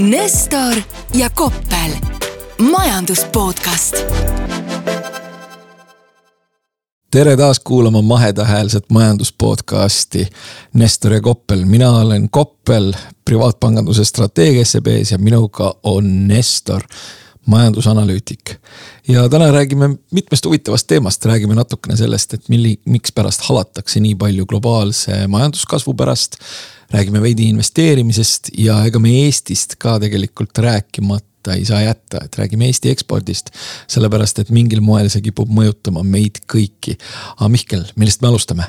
Nestor ja Koppel, majandus podcast. tere taas kuulama mahedahäälset majanduspodcasti Nestor ja Koppel, mina olen Koppel privaatpanganduse strateegia SEB-s ja minuga on Nestor majandusanalüütik. ja täna räägime mitmest huvitavast teemast, räägime natukene sellest, et milli, mikspärast halatakse nii palju globaalse majanduskasvu pärast. Räägime veidi investeerimisest ja ega me Eestist ka tegelikult rääkimata ei saa jätta, et räägime Eesti ekspordist. sellepärast, et mingil moel see kipub mõjutama meid kõiki. aga Mihkel, millest me alustame?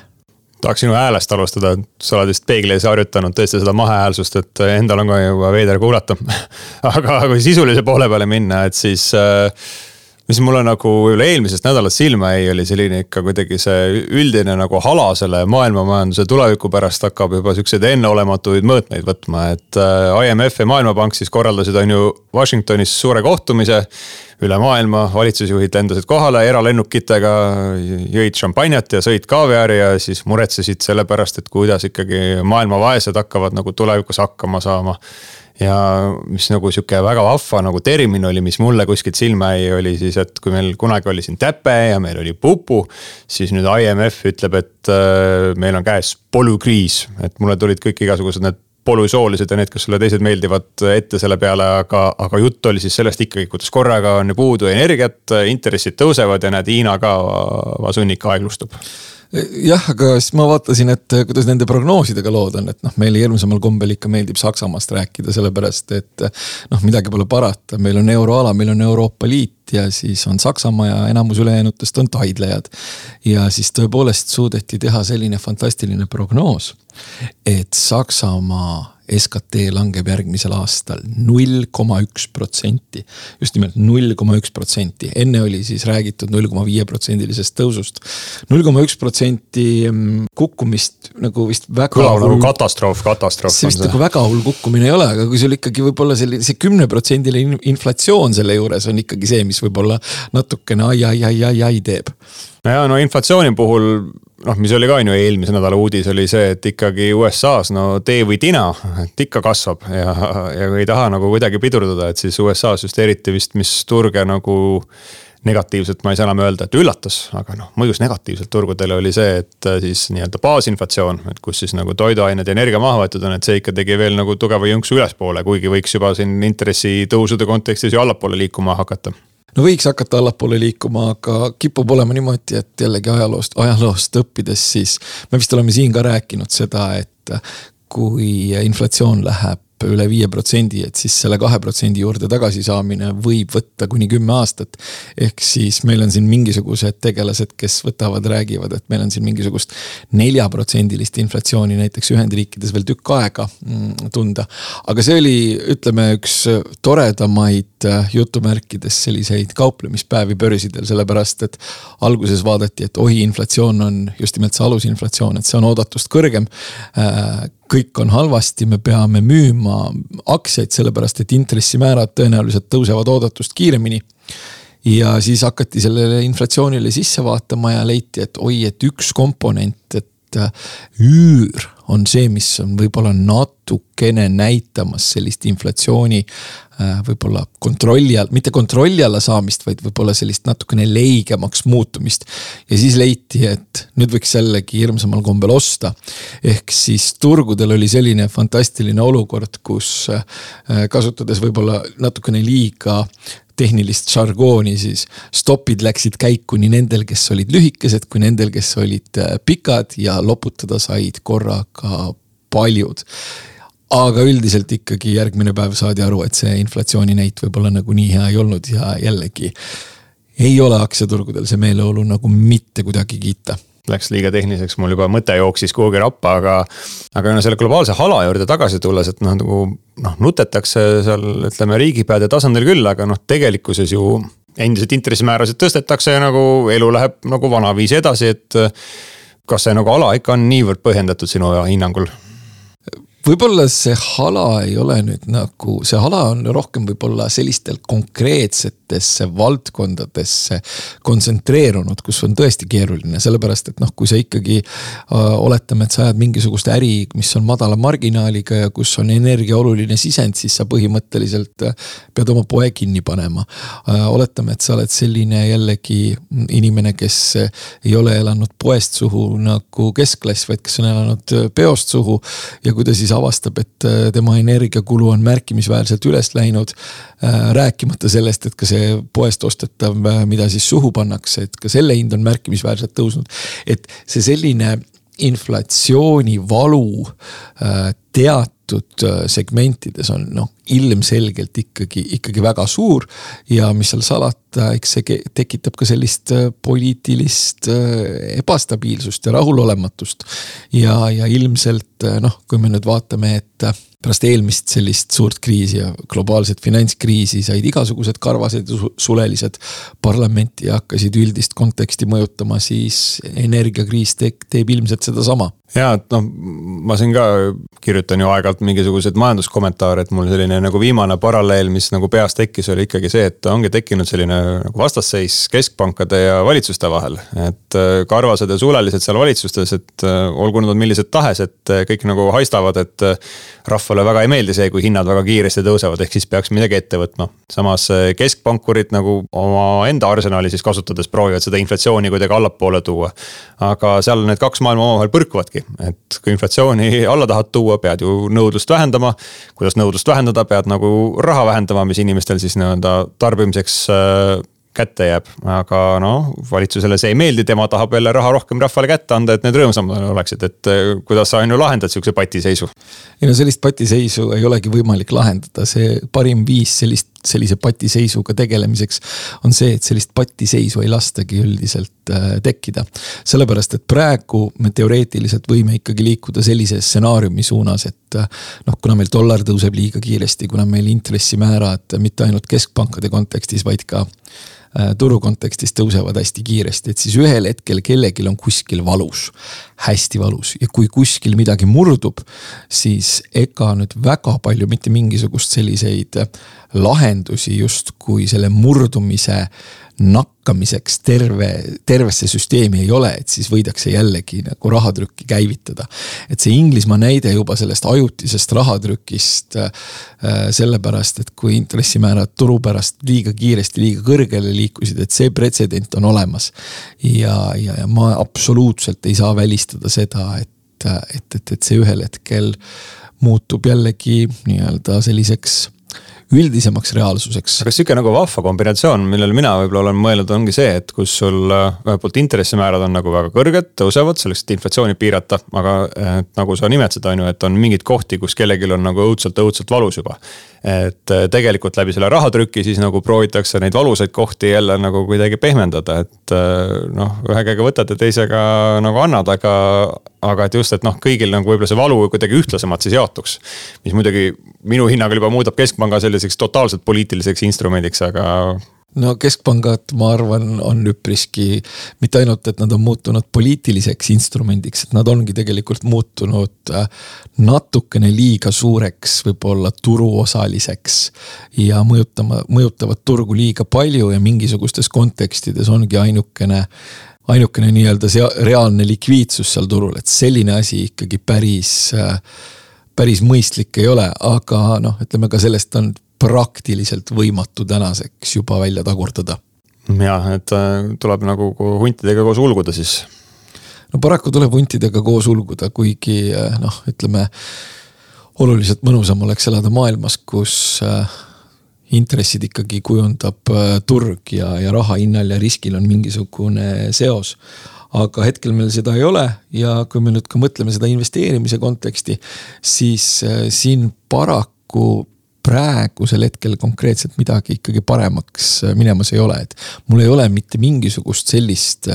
tahaks sinu häälest alustada, sa oled vist peegli ees harjutanud tõesti seda mahehäälsust, et endal on ka juba veider kuulata aga kui sisulise poole peale minna, et siis äh, mis mulle nagu võib-olla eelmisest nädalast silma jäi, oli selline ikka kuidagi see üldine nagu hala selle maailmamajanduse tuleviku pärast hakkab juba siukseid enneolematuid mõõtmeid võtma, et äh, IMF ja Maailmapank siis korraldasid, on ju, Washingtonis suure kohtumise üle maailma, valitsusjuhid lendasid kohale eralennukitega, jõid šampanjat ja sõid kaaviari ja siis muretsesid selle pärast, et kuidas ikkagi maailma vaesed hakkavad nagu tulevikus hakkama saama. Ja mis nagu sihuke väga vahva nagu termin oli, mis mulle kuskilt silma jäi, oli siis, et kui meil kunagi oli siin Täpe ja meil oli Pupu. siis nüüd IMF ütleb, et äh, meil on käes polükriis, et mulle tulid kõik igasugused need polüsoolised ja need, kes sulle teised meeldivad ette selle peale, aga, aga jutt oli siis sellest ikkagi, kuidas korraga on puudu energiat, intressid tõusevad ja näed, Hiina ka sunnik aeglustub jah, aga siis ma vaatasin, et kuidas nende prognoosidega lood on, et noh, meile hirmsamal kombel ikka meeldib Saksamaast rääkida, sellepärast et noh, midagi pole parata, meil on euroala, meil on Euroopa Liit ja siis on Saksamaa ja enamus ülejäänutest on taidlejad. ja siis tõepoolest suudeti teha selline fantastiline prognoos, et Saksamaa SKT langeb järgmisel aastal null koma üks protsenti. just nimelt null koma üks protsenti, enne oli siis räägitud null koma viie protsendilisest tõusust. null koma üks protsenti mm, kukkumist nagu vist väga. kõlab nagu katastroof, katastroof. see vist nagu väga hull kukkumine ei ole, aga kui sul ikkagi võib-olla selline see kümneprotsendiline inflatsioon selle juures on ikkagi see, mis võib-olla natukene ai, ai, ai, ai, ai teeb. no ja no inflatsiooni puhul noh, mis oli ka on ju eelmise nädala uudis, oli see, et ikkagi USA-s no tee või tina, et ikka kasvab ja, ja ei taha nagu kuidagi pidurdada, et siis USA-s just eriti vist, mis turge nagu negatiivselt ma ei saa enam öelda, et üllatas, aga noh, mõjus negatiivselt turgudele oli see, et äh, siis nii-öelda baasinflatsioon, et kus siis nagu toiduained ja energia maha võetud on, et see ikka tegi veel nagu tugeva jõnksu ülespoole, kuigi võiks juba siin intressitõusude kontekstis ju allapoole liikuma hakata no võiks hakata allapoole liikuma, aga kipub olema niimoodi, et jällegi ajaloost, ajaloost õppides siis. me vist oleme siin ka rääkinud seda, et kui inflatsioon läheb üle viie protsendi, et siis selle kahe protsendi juurde tagasisaamine võib võtta kuni kümme aastat. ehk siis meil on siin mingisugused tegelased, kes võtavad, räägivad, et meil on siin mingisugust neljaprotsendilist inflatsiooni näiteks Ühendriikides veel tükk aega mm, tunda. aga see oli, ütleme, üks toredamaid äh, jutumärkides selliseid kauplemispäevi börsidel, sellepärast et alguses vaadati, et oi, inflatsioon on just nimelt see alusinflatsioon, et see on oodatust kõrgem äh, kõik on halvasti, me peame müüma aktsiaid, sellepärast et intressimäärad tõenäoliselt tõusevad oodatust kiiremini. ja siis hakati sellele inflatsioonile sisse vaatama ja leiti, et oi, et üks komponent, et üür on see, mis on võib-olla natukene näitamas sellist inflatsiooni äh, võib-olla kontrolli all, mitte kontrolli alla saamist, vaid võib-olla sellist natukene leigemaks muutumist. ja siis leiti, et nüüd võiks jällegi hirmsamal kombel osta. ehk siis turgudel oli selline fantastiline olukord, kus äh, kasutades võib-olla natukene liiga tehnilist žargooni, siis stopid läksid käiku nii nendel, kes olid lühikesed, kui nendel, kes olid äh, pikad ja loputada said korraga paljud. Aga üldiselt ikkagi järgmine päev saadi aru, et see inflatsiooninäit võib-olla nagu nii hea ei olnud ja jällegi ei ole aktsiaturgudel see meeleolu nagu mitte kuidagi kiita läks liiga tehniliseks, mul juba mõte jooksis kuhugi rappa, aga. aga no selle globaalse hala juurde tagasi tulles, et noh, nagu noh, nutetakse seal ütleme riigipeade tasandil küll, aga noh, tegelikkuses ju endiselt intressimäärasid tõstetakse ja nagu elu läheb nagu vanaviisi edasi, et. kas see nagu ala ikka on niivõrd põhjendatud sinu hinnangul? Võib-olla see hala ei ole nüüd nagu, see hala on rohkem võib-olla sellistel konkreetsetesse valdkondadesse kontsentreerunud, kus on tõesti keeruline, sellepärast et noh, kui sa ikkagi äh, oletame, et sa ajad mingisugust äri, mis on madala marginaaliga ja kus on energia oluline sisend, siis sa põhimõtteliselt äh, pead oma poe kinni panema äh,. oletame, et sa oled selline jällegi inimene, kes ei ole elanud poest suhu nagu keskklass, vaid kes on elanud peost suhu ja kui ta siis siis avastab, et äh, tema energiakulu on märkimisväärselt üles läinud. Äh, rääkimata sellest, et ka see poest ostetav, äh, mida siis suhu pannakse, et ka selle hind on märkimisväärselt tõusnud. et see selline inflatsioonivalu teatud segmentides on noh, ilmselgelt ikkagi, ikkagi väga suur. ja mis seal salata, eks see tekitab ka sellist poliitilist ebastabiilsust ja rahulolematust. ja, ja ilmselt noh, kui me nüüd vaatame, et pärast eelmist sellist suurt kriisi ja globaalset finantskriisi said igasugused karvased ja sulelised parlamenti ja hakkasid üldist konteksti mõjutama, siis energiakriis teeb, teeb ilmselt sedasama ja, et noh, ma siin ka kirjutan ju aeg-ajalt mingisuguseid majanduskommentaare, et mul selline nagu viimane paralleel, mis nagu peas tekkis, oli ikkagi see, et ongi tekkinud selline nagu vastasseis keskpankade ja valitsuste vahel. et äh, karvased ja sulelised seal valitsustes, et äh, olgu nad millised tahes, et äh, kõik nagu haistavad, et rahvale väga ei meeldi see, kui hinnad väga kiiresti tõusevad, ehk siis peaks midagi ette võtma. samas keskpankurid nagu omaenda arsenali siis kasutades proovivad seda inflatsiooni kuidagi allapoole tuua. aga seal need kaks maailma omavahel põrkuvadki, et kui inflatsiooni alla tahad tuua, pead ju nõudlust vähendama. kuidas nõudlust vähendada, pead nagu raha vähendama, mis inimestel siis nii-öelda tarbimiseks eh, kätte jääb, aga noh, valitsusele see ei meeldi, tema tahab jälle raha rohkem rahvale kätte anda, et need rõõmsamad oleksid, et eh, kuidas sa on ju lahendad sihukese patiseisu? ei no sellist patiseisu ei olegi võimalik lahendada, see parim viis sellist, sellise patiseisuga tegelemiseks on see, et sellist patiseisu ei lastagi üldiselt äh, tekkida. sellepärast, et praegu me teoreetiliselt võime ikkagi liikuda sellise stsenaariumi suunas, et äh, noh, kuna meil dollar tõuseb liiga kiiresti, kuna meil intressimäärad mitte ainult keskpankade kontekstis, vaid ka turu kontekstis tõusevad hästi kiiresti, et siis ühel hetkel kellelgi on kuskil valus, hästi valus. Ja kui kuskil midagi murdub, siis ega nüüd väga palju mitte mingisugust selliseid lahendusi justkui selle murdumise nakkamiseks terve, tervesse süsteemi ei ole, et siis võidakse jällegi nagu rahatrükki käivitada. et see Inglismaa näide juba sellest ajutisest rahatrükist äh,. sellepärast, et kui intressimäärad turu pärast liiga kiiresti liiga kõrgele liikusid, et see pretsedent on olemas. ja, ja, ja ma absoluutselt ei saa välistada seda, et, et, et, et see ühel hetkel muutub jällegi nii-öelda selliseks üldisemaks reaalsuseks. aga sihuke nagu vahva kombinatsioon, millele mina võib-olla olen mõelnud, ongi see, et kus sul äh, ühelt poolt intressimäärad on nagu väga kõrged, tõusevad selleks, et inflatsiooni piirata. aga et, nagu sa nimetasid, on ju, et on mingeid kohti, kus kellelgi on nagu õudselt, õudselt valus juba et äh, tegelikult läbi selle rahatrüki siis nagu proovitakse neid valusaid kohti jälle nagu kuidagi pehmendada, et äh, noh, ühe käega võtad ja teisega nagu annad, aga. Aga et just, et noh, kõigil nagu võib-olla see valu kuidagi ühtlasemalt siis jaotuks. mis muidugi minu hinnangul juba muudab keskpanga selliseks totaalselt poliitiliseks instrumendiks, aga no keskpangad, ma arvan, on üpriski mitte ainult, et nad on muutunud poliitiliseks instrumendiks, et nad ongi tegelikult muutunud äh, natukene liiga suureks, võib-olla turuosaliseks. ja mõjutama, mõjutavad turgu liiga palju ja mingisugustes kontekstides ongi ainukene ainukene nii-öelda reaalne likviidsus seal turul, et selline asi ikkagi päris, äh, päris mõistlik ei ole, aga noh, ütleme ka sellest on praktiliselt võimatu tänaseks juba välja tagurdada. jah, et äh, tuleb nagu huntidega koos ulguda siis. no paraku tuleb huntidega koos ulguda, kuigi äh, noh, ütleme oluliselt mõnusam oleks elada maailmas, kus äh, intressid ikkagi kujundab turg ja, ja raha hinnal ja riskil on mingisugune seos. aga hetkel meil seda ei ole ja kui me nüüd ka mõtleme seda investeerimise konteksti, siis siin paraku praegusel hetkel konkreetselt midagi ikkagi paremaks minemas ei ole, et mul ei ole mitte mingisugust sellist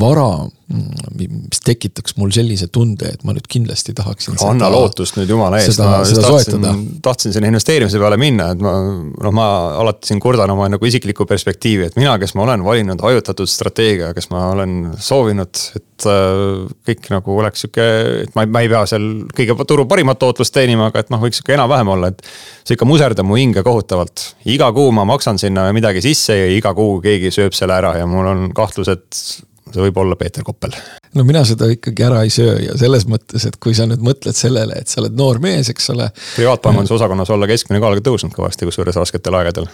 vara mis tekitaks mul sellise tunde, et ma nüüd kindlasti tahaksin. anna lootust nüüd jumala eest, ma just tahtsin, tahtsin selle investeerimise peale minna, et ma noh, ma alati siin kurdan oma nagu isiklikku perspektiivi, et mina, kes ma olen valinud hajutatud strateegia, kes ma olen soovinud, et äh, kõik nagu oleks sihuke, et ma, ma ei pea seal kõige turu parimat tootlust teenima, aga et noh, võiks sihuke enam-vähem olla, et. see ikka muserdab mu hinge kohutavalt, iga kuu ma maksan sinna midagi sisse ja iga kuu keegi sööb selle ära ja mul on kahtlus, et see võib olla Peeter Koppel. no mina seda ikkagi ära ei söö ja selles mõttes, et kui sa nüüd mõtled sellele, et sa oled noor mees, eks ole. privaatpanganduse osakonnas olla keskmine ka oled tõusnud kõvasti, kusjuures rasketel aegadel.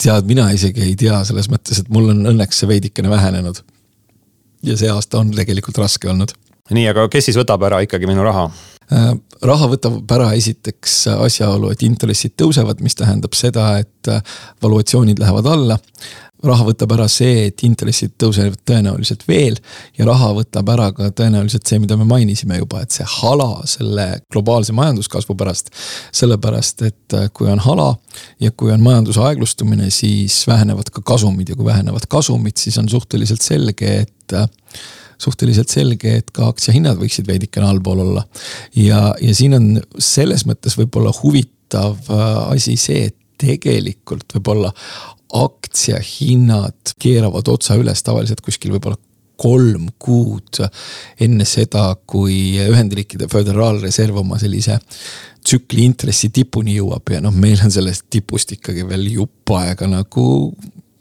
tead, mina isegi ei tea selles mõttes, et mul on õnneks see veidikene vähenenud. ja see aasta on tegelikult raske olnud. nii, aga kes siis võtab ära ikkagi minu raha? Äh, raha võtab ära esiteks asjaolu, et intressid tõusevad, mis tähendab seda, et äh, valuatsioonid lähevad alla raha võtab ära see, et intressid tõusevad tõenäoliselt veel ja raha võtab ära ka tõenäoliselt see, mida me mainisime juba, et see hala selle globaalse majanduskasvu pärast. sellepärast, et äh, kui on hala ja kui on majanduse aeglustumine, siis vähenevad ka kasumid ja kui vähenevad kasumid, siis on suhteliselt selge, et äh, suhteliselt selge, et ka aktsiahinnad võiksid veidikene allpool olla. ja, ja siin on selles mõttes võib-olla huvitav äh, asi see, et tegelikult võib-olla aktsiahinnad keeravad otsa üles tavaliselt kuskil võib-olla kolm kuud enne seda, kui Ühendriikide Föderaalreserv oma sellise tsükli intressi tipuni jõuab ja noh, meil on sellest tipust ikkagi veel jupp aega nagu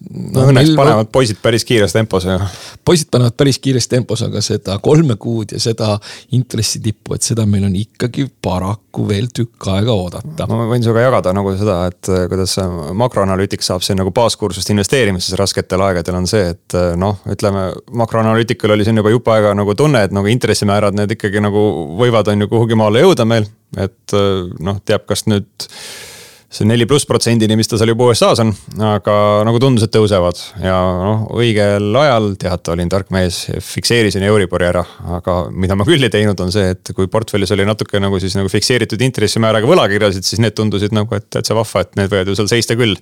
no õnneks panevad poisid päris kiires tempos ja. poisid panevad päris kiires tempos, aga seda kolme kuud ja seda intressitippu, et seda meil on ikkagi paraku veel tükk aega oodata. ma võin sinuga jagada nagu seda, et eh, kuidas makroanalüütik saab siin nagu baaskursust investeerimises rasketel aegadel on see, et eh, noh, ütleme makroanalüütikul oli siin juba jupp aega nagu tunne, et nagu intressimäärad need ikkagi nagu võivad on ju kuhugi maale jõuda meil, et noh, teab, kas nüüd see neli pluss protsendini, mis ta seal juba USA-s on, aga nagu tundus, et tõusevad ja noh, õigel ajal teate, olin tark mees, fikseerisin Euribori ära. aga mida ma küll ei teinud, on see, et kui portfellis oli natuke nagu siis nagu fikseeritud intressimääraga võlakirjasid, siis need tundusid nagu, et täitsa vahva, et need võivad ju seal seista küll.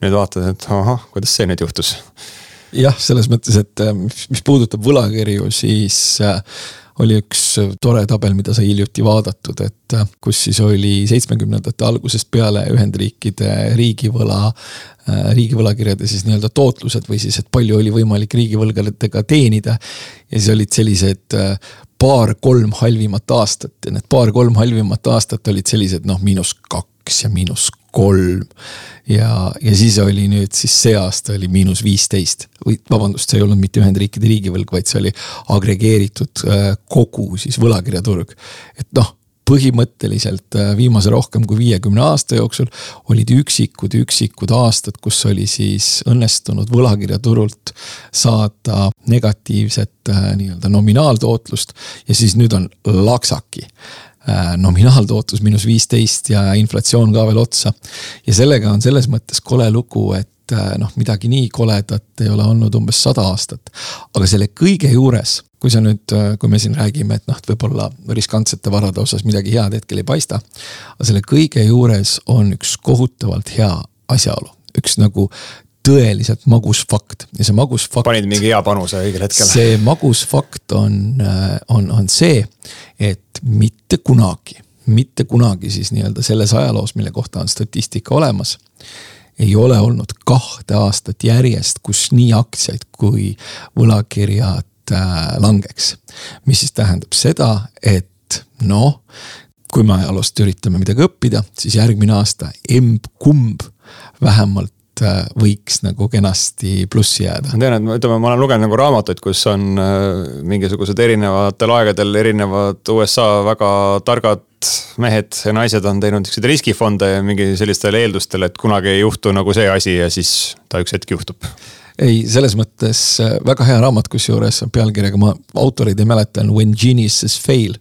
nüüd vaatad, et ahah, kuidas see nüüd juhtus jah, selles mõttes, et mis puudutab võlakirju, siis äh, oli üks tore tabel, mida sai hiljuti vaadatud, et äh, kus siis oli seitsmekümnendate algusest peale Ühendriikide riigivõla, äh, riigivõlakirjade siis nii-öelda tootlused või siis, et palju oli võimalik riigivõlgadega teenida. ja siis olid sellised äh, paar-kolm halvimat aastat ja need paar-kolm halvimat aastat olid sellised noh, miinus kaks ja miinus kolm. ja, ja siis oli nüüd siis see aasta oli miinus viisteist või vabandust, see ei olnud mitte Ühendriikide riigivõlg, vaid see oli agregeeritud äh, kogu siis võlakirjaturg. et noh põhimõtteliselt äh, viimase rohkem kui viiekümne aasta jooksul olid üksikud, üksikud aastad, kus oli siis õnnestunud võlakirjaturult saada negatiivset äh, nii-öelda nominaaltootlust ja siis nüüd on laksaki nominaaltootlus miinus viisteist ja inflatsioon ka veel otsa. ja sellega on selles mõttes kole lugu, et äh, noh, midagi nii koledat ei ole olnud umbes sada aastat. aga selle kõige juures, kui sa nüüd, äh, kui me siin räägime, et noh, et võib-olla riskantsete varade osas midagi head hetkel ei paista. aga selle kõige juures on üks kohutavalt hea asjaolu, üks nagu tõeliselt magus fakt ja see magus fakt. panid mingi hea panuse õigel hetkel. see magus fakt on, on, on see, et mitte kunagi, mitte kunagi siis nii-öelda selles ajaloos, mille kohta on statistika olemas. ei ole olnud kahte aastat järjest, kus nii aktsiaid kui võlakirjad äh, langeks. mis siis tähendab seda, et noh, kui me ajaloost üritame midagi õppida, siis järgmine aasta emb-kumb vähemalt Äh, võiks nagu kenasti plussi jääda. ma tean, et ütleme, ma olen lugenud nagu raamatuid, kus on äh, mingisugused erinevatel aegadel erinevad USA väga targad mehed ja naised on teinud siukseid riskifonde mingi sellistel eeldustel, et kunagi ei juhtu nagu see asi ja siis ta üks hetk juhtub ei, selles mõttes äh, väga hea raamat, kusjuures pealkirjaga ma autoreid ei mäleta, on When geniuses fail.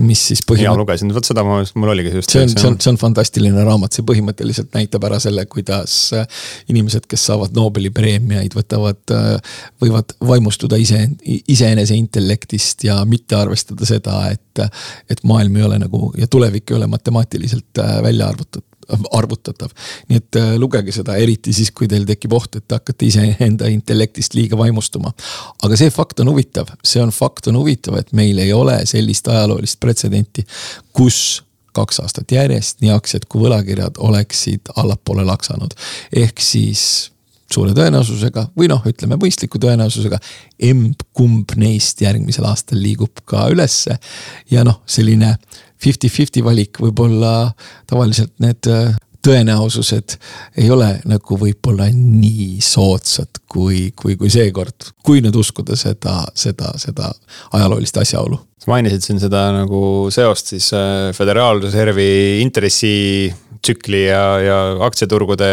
mis siis põhimõtteliselt. hea lugesin, vot seda ma, mul oligi just. see on, see on, see on fantastiline raamat, see põhimõtteliselt näitab ära selle, kuidas äh, inimesed, kes saavad Nobeli preemiaid, võtavad, äh, võivad vaimustuda ise, iseenese intellektist ja mitte arvestada seda, et, et maailm ei ole nagu ja tulevik ei ole matemaatiliselt välja arvutatud arvutatav. nii et äh, lugege seda, eriti siis, kui teil tekib oht, et te hakkate iseenda intellektist liiga vaimustuma. aga see fakt on huvitav, see on fakt on huvitav, et meil ei ole sellist ajaloolist pretsedenti, kus kaks aastat järjest nii aktsiad kui võlakirjad oleksid allapoole laksanud. ehk siis suure tõenäosusega või noh, ütleme mõistliku tõenäosusega. emb-kumb neist järgmisel aastal liigub ka ülesse ja noh, selline fifty-fifty valik võib-olla tavaliselt need äh, tõenäosused ei ole nagu võib-olla nii soodsad kui, kui, kui seekord, kui nüüd uskuda seda, seda, seda ajaloolist asjaolu. sa mainisid siin seda nagu seost siis äh, Föderaalreservi intressi tsükli ja, ja aktsiaturgude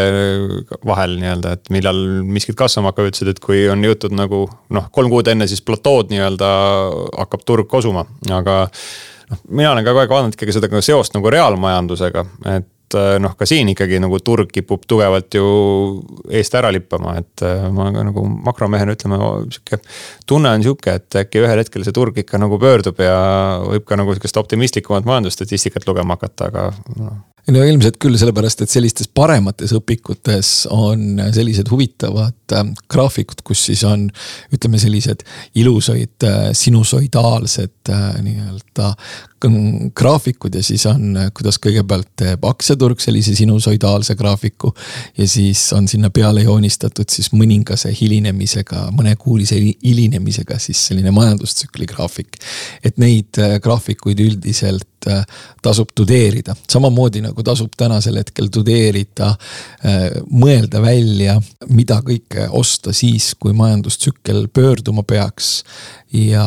vahel nii-öelda, et millal miskid kasvama hakkavad, ütlesid, et kui on jõutud nagu noh, kolm kuud enne siis platood nii-öelda hakkab turg kosuma, aga noh, mina olen ka kogu aeg vaadanud ikkagi seda seost nagu reaalmajandusega, et et äh, noh, ka siin ikkagi nagu turg kipub tugevalt ju eest ära lippama, et äh, ma ka nagu makromehena ütleme, sihuke. tunne on sihuke, et äkki ühel hetkel see turg ikka nagu pöördub ja võib ka nagu sihukest optimistlikumat majandusstatistikat lugema hakata, aga noh no ilmselt küll, sellepärast et sellistes paremates õpikutes on sellised huvitavad äh, graafikud, kus siis on ütleme, sellised ilusaid äh, sinusoidaalsed äh, nii-öelda graafikud ja siis on, kuidas kõigepealt teeb aktsiaturg sellise sinusoidaalse graafiku. ja siis on sinna peale joonistatud siis mõningase hilinemisega, mõnekuulise hilinemisega siis selline majandustsükli graafik. et neid graafikuid üldiselt Äh, tasub tudeerida, samamoodi nagu tasub tänasel hetkel tudeerida, äh, mõelda välja, mida kõike osta siis, kui majandustsükkel pöörduma peaks. ja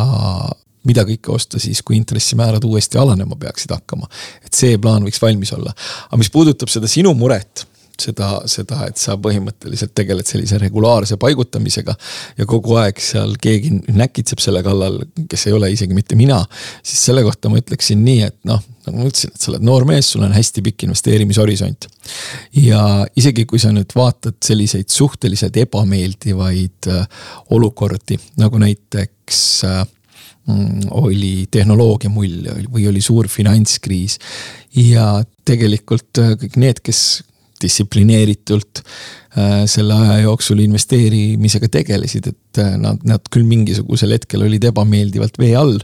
mida kõike osta siis, kui intressimäärad uuesti alanema peaksid hakkama. et see plaan võiks valmis olla, aga mis puudutab seda sinu muret seda, seda, et sa põhimõtteliselt tegeled sellise regulaarse paigutamisega. ja kogu aeg seal keegi näkitseb selle kallal, kes ei ole isegi mitte mina. siis selle kohta ma ütleksin nii, et noh, nagu ma ütlesin, et sa oled noor mees, sul on hästi pikk investeerimishorisont. ja isegi kui sa nüüd vaatad selliseid suhteliselt ebameeldivaid äh, olukordi nagu näiteks äh, mm, oli tehnoloogia mull või oli suur finantskriis. ja tegelikult äh, kõik need, kes distsiplineeritult äh, selle aja jooksul investeerimisega tegelesid, et äh, nad, nad küll mingisugusel hetkel olid ebameeldivalt vee all.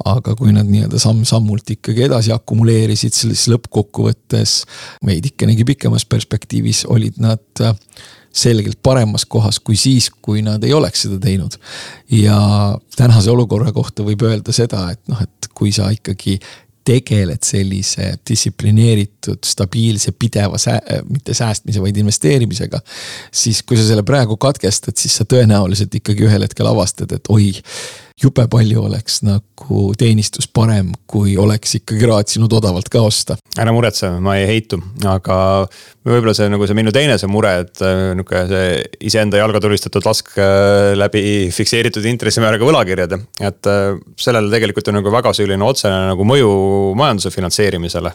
aga kui nad nii-öelda samm-sammult ikkagi edasi akumuleerisid, siis lõppkokkuvõttes veidikenegi pikemas perspektiivis olid nad äh, selgelt paremas kohas kui siis, kui nad ei oleks seda teinud. ja tänase olukorra kohta võib öelda seda, et noh, et kui sa ikkagi tegeled sellise distsiplineeritud, stabiilse, pideva sää-, mitte säästmise, vaid investeerimisega. siis kui sa selle praegu katkestad, siis sa tõenäoliselt ikkagi ühel hetkel avastad, et oi jube palju oleks nagu teenistus parem, kui oleks ikkagi raatsinud odavalt ka osta. ära muretse, ma ei heitu, aga võib-olla see nagu see minu teine see mure, et äh, nihuke see iseenda jalga tulistatud lask äh, läbi fikseeritud intressimääraga võlakirjade. et äh, sellele tegelikult on nagu väga selline otsene nagu mõju majanduse finantseerimisele.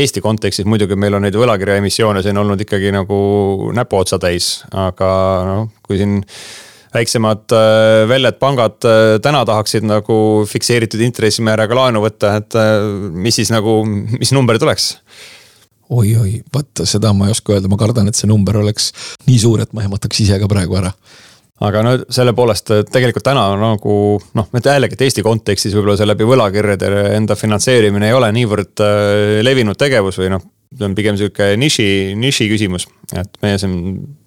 Eesti kontekstis muidugi meil on neid võlakirja emissioone siin olnud ikkagi nagu näpuotsa täis, aga noh, kui siin väiksemad äh, väljad, pangad äh, täna tahaksid nagu fikseeritud intressimääraga laenu võtta, et äh, mis siis nagu, mis number tuleks? oi-oi, vaata seda ma ei oska öelda, ma kardan, et see number oleks nii suur, et ma ehmataks ise ka praegu ära aga no selle poolest tegelikult täna nagu noh, et jällegi, et Eesti kontekstis võib-olla see läbi võlakirjade enda finantseerimine ei ole niivõrd levinud tegevus või noh. see on pigem sihuke niši, niši küsimus, et meie siin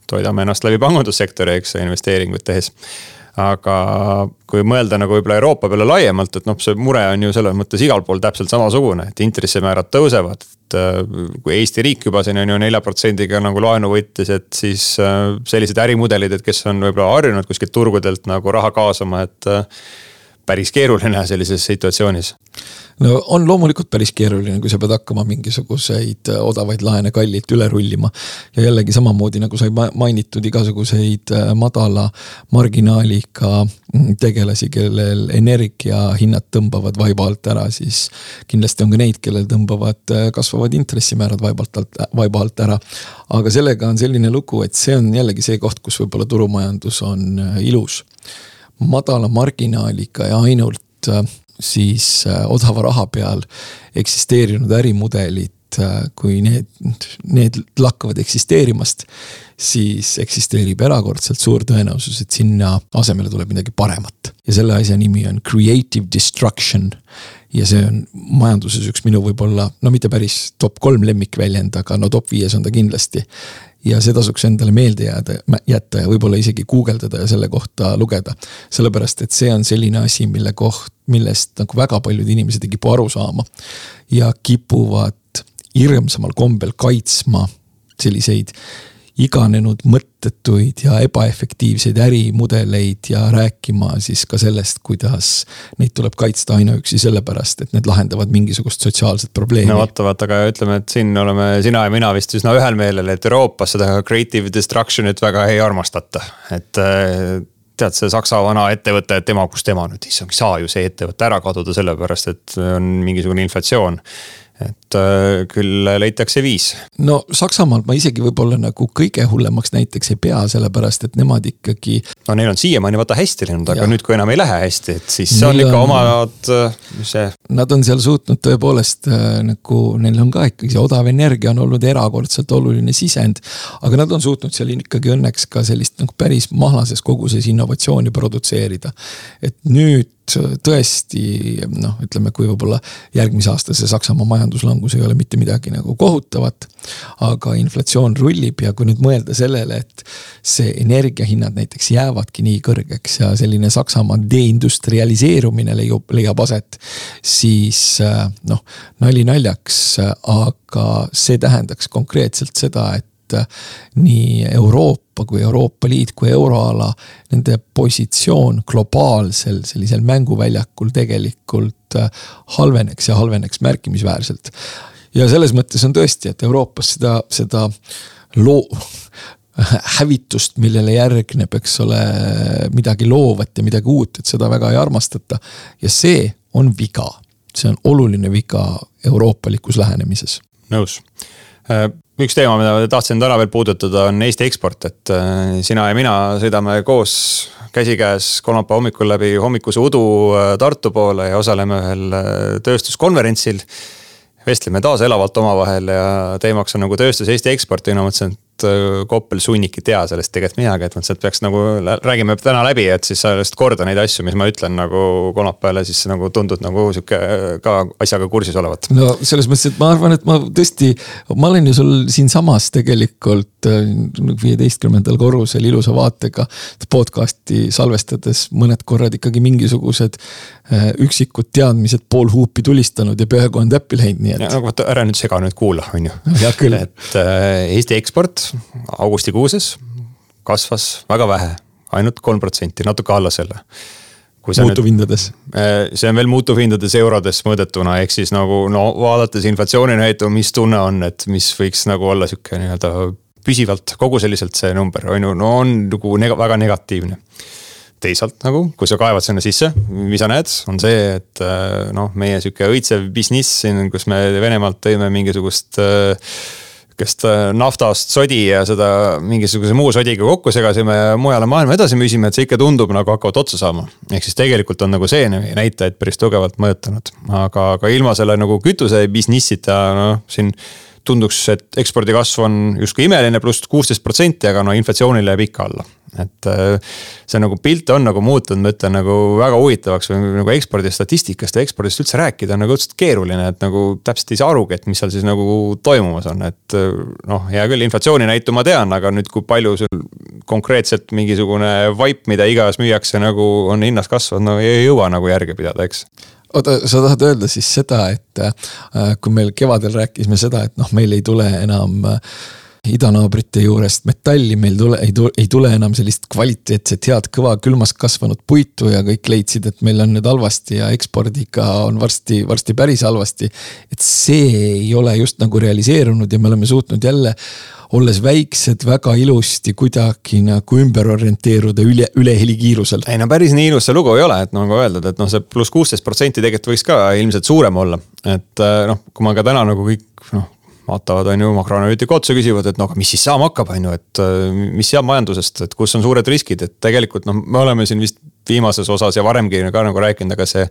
toidame ennast läbi pangandussektori, eks investeeringuid tehes. aga kui mõelda nagu võib-olla Euroopa peale laiemalt, et noh, see mure on ju selles mõttes igal pool täpselt samasugune, et intressimäärad tõusevad. et äh, kui Eesti riik juba siin on ju nelja protsendiga nagu laenu võttis, et siis äh, sellised ärimudelid, et kes on võib-olla harjunud kuskilt turgudelt nagu raha kaasama, et äh, päris keeruline sellises situatsioonis no on loomulikult päris keeruline, kui sa pead hakkama mingisuguseid äh, odavaid laene kallilt üle rullima. ja jällegi samamoodi nagu sai mainitud, igasuguseid äh, madala marginaaliga mm, tegelasi, kellel energiahinnad tõmbavad vaiba alt ära, siis. kindlasti on ka neid, kellel tõmbavad äh, kasvavad intressimäärad vaibalt alt, vaiba alt ära. aga sellega on selline lugu, et see on jällegi see koht, kus võib-olla turumajandus on ilus madala marginaaliga ja ainult siis äh, odava raha peal eksisteerinud ärimudelid äh, kui need, need lakkavad eksisteerimast, siis eksisteerib erakordselt suur tõenäosus, et sinna asemele tuleb midagi paremat. ja selle asja nimi on creative destruction. ja see on majanduses üks minu võib-olla, no mitte päris top kolm lemmikväljend, aga no top viies on ta kindlasti ja see tasuks endale meelde jääda, jätta ja võib-olla isegi guugeldada ja selle kohta lugeda. sellepärast, et see on selline asi, mille koht, millest nagu väga paljud inimesed ei kipu aru saama. ja kipuvad hirmsamal kombel kaitsma selliseid iganenud mõttetuid ja ebaefektiivseid ärimudeleid ja rääkima siis ka sellest, kuidas neid tuleb kaitsta ainuüksi sellepärast, et need lahendavad mingisugust sotsiaalset probleemi. no vaata, vaata, aga ütleme, et siin oleme sina ja mina vist üsna ühel meelel, et Euroopas seda creative destruction'it väga ei armastata, et äh, tead, see Saksa vana ettevõte, et tema, kus tema nüüd, issand, ei saa ju see ettevõte ära kaduda, sellepärast et on mingisugune inflatsioon et äh, küll leitakse viis. no Saksamaal ma isegi võib-olla nagu kõige hullemaks näiteks ei pea, sellepärast et nemad ikkagi. no neil on siiamaani vaata hästi läinud, aga ja. nüüd, kui enam ei lähe hästi, et siis see on ikka on, omad, mis see. Nad on seal suutnud tõepoolest äh, nagu, neil on ka ikkagi see odav energia on olnud erakordselt oluline sisend. aga nad on suutnud seal ikkagi õnneks ka sellist nagu päris mahlases koguses innovatsiooni produtseerida. et nüüd tõesti noh, ütleme, kui võib-olla järgmise aasta see Saksamaa majanduslangus ei ole mitte midagi nagu kohutavat. aga inflatsioon rullib ja kui nüüd mõelda sellele, et see energiahinnad näiteks jäävadki nii kõrgeks ja selline Saksamaa deindustrialiseerumine leiab, leiab aset. siis noh, nali naljaks, aga see tähendaks konkreetselt seda, et et nii Euroopa kui Euroopa Liit kui euroala, nende positsioon globaalsel sellisel mänguväljakul tegelikult äh, halveneks ja halveneks märkimisväärselt. ja selles mõttes on tõesti, et Euroopas seda, seda loo-, hävitust, millele järgneb, eks ole, midagi loovat ja midagi uut, et seda väga ei armastata. ja see on viga, see on oluline viga euroopalikus lähenemises. nõus äh, üks teema, mida tahtsin täna veel puudutada, on Eesti eksport, et äh, sina ja mina sõidame koos käsikäes kolmapäeva hommikul läbi hommikuse udu äh, Tartu poole ja osaleme ühel äh, tööstuskonverentsil. vestleme taas elavalt omavahel ja teemaks on nagu tööstus Eesti eksport ja mina mõtlesin, et et äh, Koppel sunnik ei tea sellest tegelikult midagi, et mõtlesin, et peaks nagu, räägime täna läbi, et siis sa just korda neid asju, mis ma ütlen nagu kolmapäeval ja siis nagu tundud nagu sihuke ka asjaga kursis olevat. no selles mõttes, et ma arvan, et ma tõesti, ma olen ju sul siinsamas tegelikult äh, viieteistkümnendal korrusel ilusa vaatega podcast'i salvestades mõned korrad ikkagi mingisugused äh, üksikud teadmised pool huupi tulistanud ja peaaegu on täppi läinud, nii et. nagu vaata, ära nüüd sega nüüd kuula, on ju. et äh, Eesti eksport augustikuuses kasvas väga vähe, ainult kolm protsenti, natuke alla selle. muutuvhindades? Äh, see on veel muutuvhindades eurodes mõõdetuna, ehk siis nagu no vaadates inflatsiooni näitu, mis tunne on, et mis võiks nagu olla sihuke nii-öelda püsivalt, koguseliselt see number on ju, no on nagu neg väga negatiivne teisalt nagu, kui sa kaevad sinna sisse, mis sa näed, on see, et äh, noh, meie sihuke õitsev business siin, kus me Venemaalt tõime mingisugust äh, sihukest naftast sodi ja seda mingisuguse muu sodiga kokku segasime ja mujale maailma edasi müüsime, et see ikka tundub nagu hakkavad otsa saama. ehk siis tegelikult on nagu see näitajaid päris tugevalt mõjutanud, aga, aga ilma selle nagu kütuse business'ita noh, siin tunduks, et ekspordi kasv on justkui imeline, pluss kuusteist protsenti, aga no inflatsioonile jääb ikka alla et äh, see nagu pilt on nagu muutunud, ma ütlen nagu väga huvitavaks või nagu ekspordi statistikast ja ekspordist üldse rääkida on nagu õudselt keeruline, et nagu täpselt ei saa arugi, et mis seal siis nagu toimumas on, et äh, noh, hea küll, inflatsiooni näitu ma tean, aga nüüd, kui palju sul konkreetselt mingisugune vaip, mida igas müüakse nagu on hinnas kasvanud, no ei jõua nagu järge pidada, eks. Oota, sa tahad öelda siis seda, et äh, kui meil kevadel rääkisime seda, et noh, meil ei tule enam äh, idanaabrite juurest metalli, meil tule, ei tule, ei tule enam sellist kvaliteetset, head, kõva, külmas kasvanud puitu ja kõik leidsid, et meil on nüüd halvasti ja ekspordiga on varsti, varsti päris halvasti. et see ei ole just nagu realiseerunud ja me oleme suutnud jälle olles väiksed, väga ilusti kuidagi nagu ümber orienteeruda üle, ülehelikiirusel. ei no päris nii ilus see lugu ei ole, et nagu öeldud, et noh, see pluss kuusteist protsenti tegelikult võiks ka ilmselt suurem olla. et äh, noh, kui ma ka täna nagu kõik noh vaatavad, on ju, makroanalüütiku otsa, küsivad, et no aga mis siis saama hakkab, on ju, et äh, mis saab majandusest, et kus on suured riskid, et tegelikult noh, me oleme siin vist viimases osas ja varemgi ka nagu rääkinud, aga see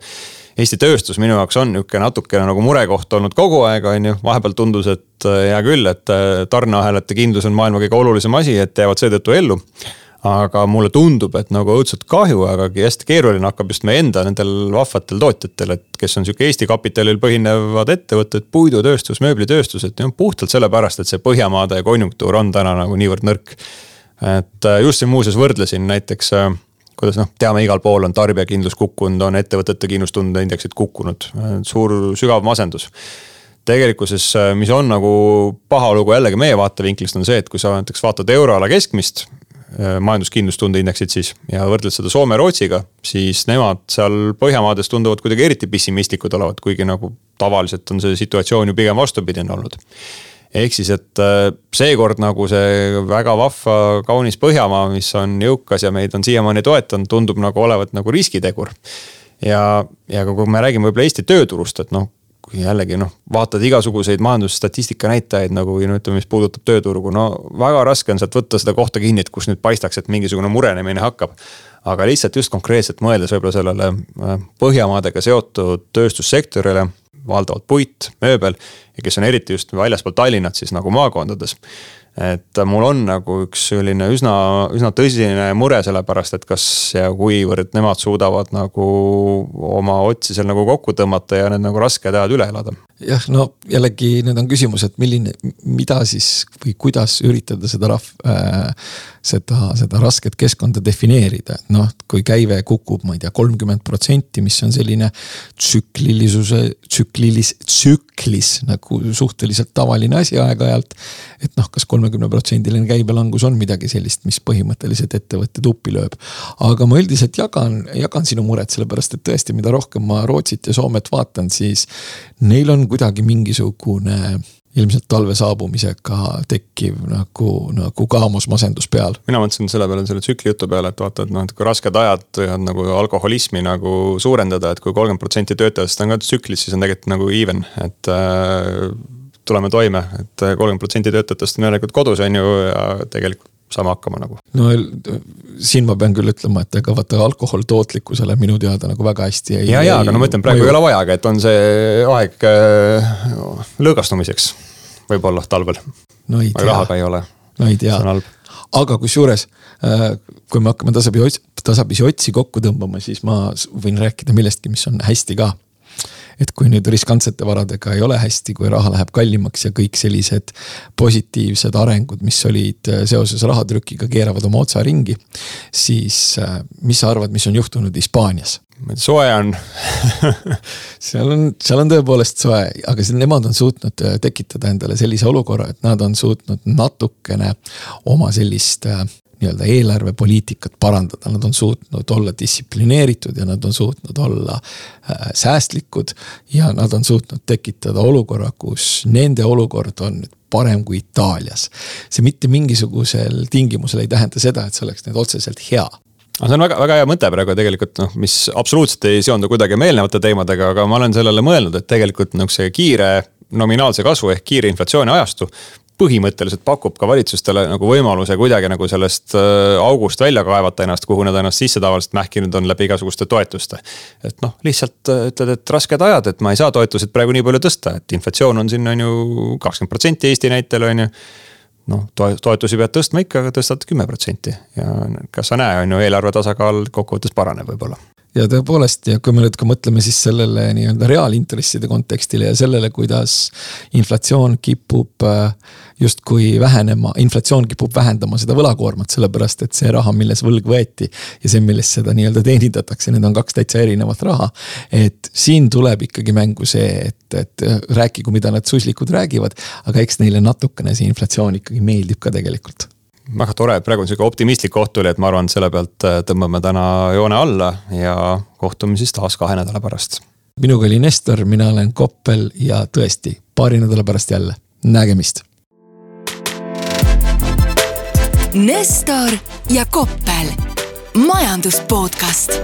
Eesti tööstus minu jaoks on nihuke natukene nagu murekoht olnud kogu aeg, on ju, vahepeal tundus, et hea küll, et tarneahelate kindlus on maailma kõige olulisem asi, et jäävad seetõttu ellu aga mulle tundub, et nagu õudselt kahju, aga hästi keeruline hakkab just meie enda nendel vahvatel tootjatel, et kes on sihuke Eesti kapitalil põhinevad ettevõtted, puidutööstus, mööblitööstus, et noh, puhtalt sellepärast, et see Põhjamaade konjunktuur on täna nagu niivõrd nõrk. et äh, just siin muuseas võrdlesin näiteks äh, kuidas noh, teame, igal pool on tarbijakindlus kukkunud, on ettevõtete kindlustunde indeksid kukkunud, suur sügav masendus tegelikkuses, äh, mis on nagu paha lugu jällegi meie vaatevinklist, on see, et kui sa näiteks vaatad euroala keskmist Äh, majanduskindlustunde indeksit siis ja võrdled seda Soome, Rootsiga, siis nemad seal Põhjamaades tunduvad kuidagi eriti pessimistlikud olevat, kuigi nagu tavaliselt on see situatsioon ju pigem vastupidine olnud. ehk siis, et äh, seekord nagu see väga vahva, kaunis Põhjamaa, mis on jõukas ja meid on siiamaani toetanud, tundub nagu olevat nagu riskitegur ja, ja kui me räägime võib-olla Eesti tööturust, et noh, kui jällegi noh, vaatad igasuguseid majandusstatistika näitajaid nagu no ütleme, mis puudutab tööturgu, no väga raske on sealt võtta seda kohta kinni, et kus nüüd paistaks, et mingisugune murenemine hakkab. aga lihtsalt just konkreetselt mõeldes võib-olla sellele äh, Põhjamaadega seotud tööstussektorile, valdavalt puit, mööbel ja kes on eriti just väljaspool Tallinnat siis nagu maakondades et mul on nagu üks selline üsna, üsna tõsine mure sellepärast, et kas ja kuivõrd nemad suudavad nagu oma otsi seal nagu kokku tõmmata ja need nagu rasked ajad üle elada jah, no jällegi nüüd on küsimus, et milline, mida siis või kuidas üritada seda rahv- äh,, seda, seda rasket keskkonda defineerida, et noh, kui käive kukub, ma ei tea, kolmkümmend protsenti, mis on selline tsüklilisuse, tsüklilis, tsüklis nagu suhteliselt tavaline asi aeg-ajalt. et noh, kas kolmekümneprotsendiline käibelangus on midagi sellist, mis põhimõtteliselt ettevõtte tuppi lööb. aga ma üldiselt jagan, jagan sinu muret, sellepärast et tõesti, mida rohkem ma Rootsit ja Soomet vaatan, siis neil on kuidagi mingisugune ilmselt talve saabumisega tekkiv nagu, nagu kaamusmasendus peal. mina mõtlesin selle peale, selle tsükli jutu peale, et vaata, et noh, et kui rasked ajad võivad nagu alkoholismi nagu suurendada, et kui kolmkümmend protsenti töötajatest on ka tsüklis, siis on tegelikult nagu even, et äh, tuleme toime et, et kolmkümmend protsenti töötajatest on järelikult kodus, on ju, ja tegelikult saame hakkama nagu. no siin ma pean küll ütlema, et ega vaata alkohol tootlikkusele minu teada nagu väga hästi ei. ja, ja, aga no ma ütlen, praegu ei ole vajagi, et on see aeg äh, lõõgastumiseks võib-olla talvel no,. aga rahaga ei ole. no ei tea, aga kusjuures äh, kui me hakkame tasapisi, tasapisi otsi kokku tõmbama, siis ma võin rääkida millestki, mis on hästi ka et kui nüüd riskantsete varadega ei ole hästi, kui raha läheb kallimaks ja kõik sellised positiivsed arengud, mis olid äh, seoses rahatrükiga, keeravad oma otsa ringi. siis äh, mis sa arvad, mis on juhtunud Hispaanias? soe on seal on, seal on tõepoolest soe, aga nemad on suutnud äh, tekitada endale sellise olukorra, et nad on suutnud natukene oma sellist nii-öelda eelarvepoliitikat parandada, nad on suutnud olla distsiplineeritud ja nad on suutnud olla äh, säästlikud. ja nad on suutnud tekitada olukorra, kus nende olukord on nüüd parem kui Itaalias. see mitte mingisugusel tingimusel ei tähenda seda, et see oleks nüüd otseselt hea aga see on väga, väga hea mõte praegu tegelikult noh, mis absoluutselt ei seondu kuidagi meie eelnevate teemadega, aga ma olen sellele mõelnud, et tegelikult see kiire nominaalse kasvu ehk kiire inflatsiooni ajastu põhimõtteliselt pakub ka valitsustele nagu võimaluse kuidagi nagu sellest äh, august välja kaevata ennast, kuhu nad ennast sisse tavaliselt mähkinud on läbi igasuguste toetuste. et noh, lihtsalt äh, ütled, et rasked ajad, et ma ei saa toetuseid praegu nii palju tõsta, et inflatsioon on siin on ju kakskümmend protsenti Eesti näitel on ju. noh, toetusi pead tõstma ikka, aga tõstad kümme protsenti. ja kas sa näe, on ju, eelarve tasakaal kokkuvõttes paraneb võib-olla ja tõepoolest ja kui me nüüd ka mõtleme siis sellele nii-öelda reaalintresside kontekstile ja sellele, kuidas inflatsioon kipub äh, justkui vähenema, inflatsioon kipub vähendama seda võlakoormat, sellepärast et see raha, milles võlg võeti ja see, millest seda nii-öelda teenindatakse, need on kaks täitsa erinevat raha. et siin tuleb ikkagi mängu see, et, et rääkigu, mida need suslikud räägivad, aga eks neile natukene see inflatsioon ikkagi meeldib ka tegelikult väga tore, et praegu on sihuke optimistlik koht tuli, et ma arvan, et selle pealt äh, tõmbame täna joone alla ja kohtume siis taas kahe nädala pärast. minuga oli Nestor, mina olen Koppel ja tõesti paari nädala pärast jälle, nägemist. Nestor ja Koppel, majandus podcast